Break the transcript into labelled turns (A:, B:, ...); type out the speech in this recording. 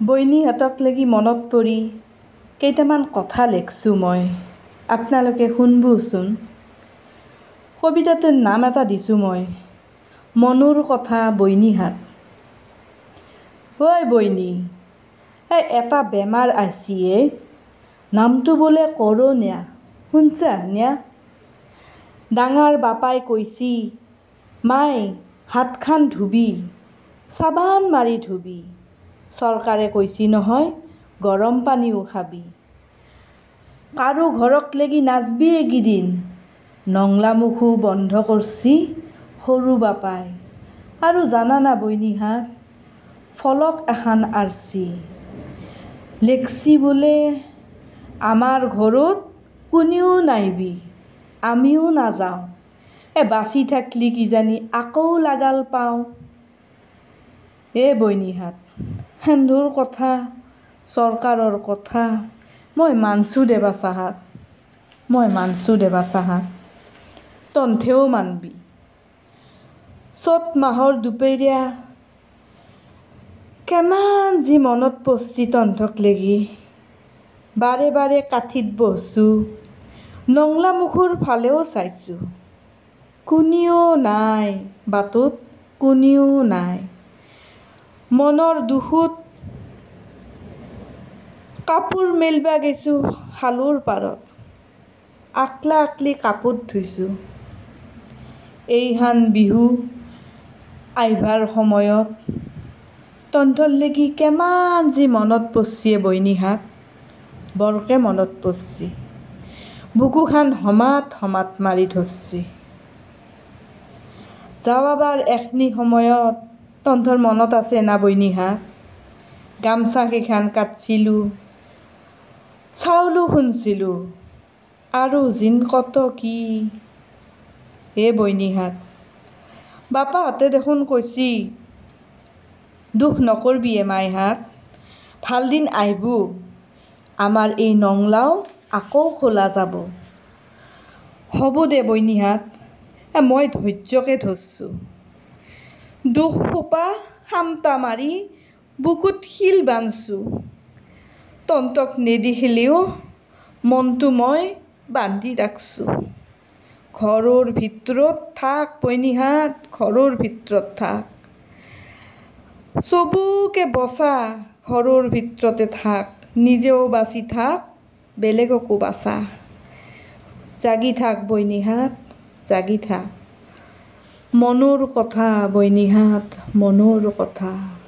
A: বইনীহঁতক লেগি মনত পৰি কেইটামান কথা লেখছোঁ মই। আপনালোকে শুনবোচোন। কবিতাটোৰ নাম এটা দিছোঁ মই। মনোৰ কথা বইনীহাট ঐ বইনী এই এটা বেমাৰ আহছি এ নামটো বোলে কৰ'না শুনছা না ডাঙৰ বাপাই কৈছি মাই হাতখান ধুবি চাবান মাৰি ধুবি। চৰকাৰে কৈছি নহয় গৰম পানীও খাবি। কাৰো ঘৰক লেগি নাযবি এইকেইদিন। নংলামুখো বন্ধ কৰছি সৰু বাপাই। আৰু জানানা বইনীহাত ফলক এখান আৰছি। লেখছি বোলে আমাৰ ঘৰত কোনেও নাইবি আমিও নাযাওঁ। এ বাচি থাকলি কিজানি আকৌ লাগাল পাওঁ। এ বইনীহাত সেন্ধুৰ কথা চৰকাৰৰ কথা। মই মানছোঁ দে বাচাহাত মই মানছোঁ দে বাচাহাত তনথেও মানবি। চ'ত মাহৰ দুপৰীয়া কেমান যি মনত পৰছি তহঁতক লেগি বাৰে বাৰে কাঠিত বহছোঁ নংলামুখৰ ফালেও চাইছোঁ। কুনিও নাই বাটত কুনিও নাই। মনৰ দুখোত কাপোৰ মেলবা গেছোঁ খালুৰ পাৰত। আকলা আকলি কাপোৰ ধুইছোঁ। এইখান বিহু আইভাৰ সময়ত তহঁতৰ লেগি কেমান যি মনত পৰছি এ বইনীহাত বৰকে মনত পৰছি বুকুখান হমাত হমাত মাৰি ধৰছি যাৱাবাৰ এখনি সময়ত তহঁতৰ মনত আছে না বইনীহাত গামচাকেইখান কাটছিলোঁ চাউলো খুন্দছিলোঁ আৰু যিন কত কি? এ বইনীহাত বাপাহঁতে দেখোন কৈছি দুখ নকৰবি এ মাইহাত ভাল দিন আইভ আমাৰ এই নংলাও আকৌ খোলা যাব। হ'ব দে বইনীহাত এ মই ধৈৰ্য্যকে ধৰছোঁ। দুখসোপা শামটা মাৰি বুকুত শিল বান্ধছোঁ। তহঁতক নেদেখিলেও মনটো মই বান্ধি ৰাখছোঁ। ঘৰৰ ভিতৰত থাক বইনীহাত ঘৰৰ ভিতৰত থাক। চবকে বচা, ঘৰৰ ভিতৰতে থাক। নিজেও বাচি থাক, বেলেগকো বাচা। জাগি থাক বইনীহাত জাগি থাক। মনোৰ কথা বইনীহাত মনোৰ কথা।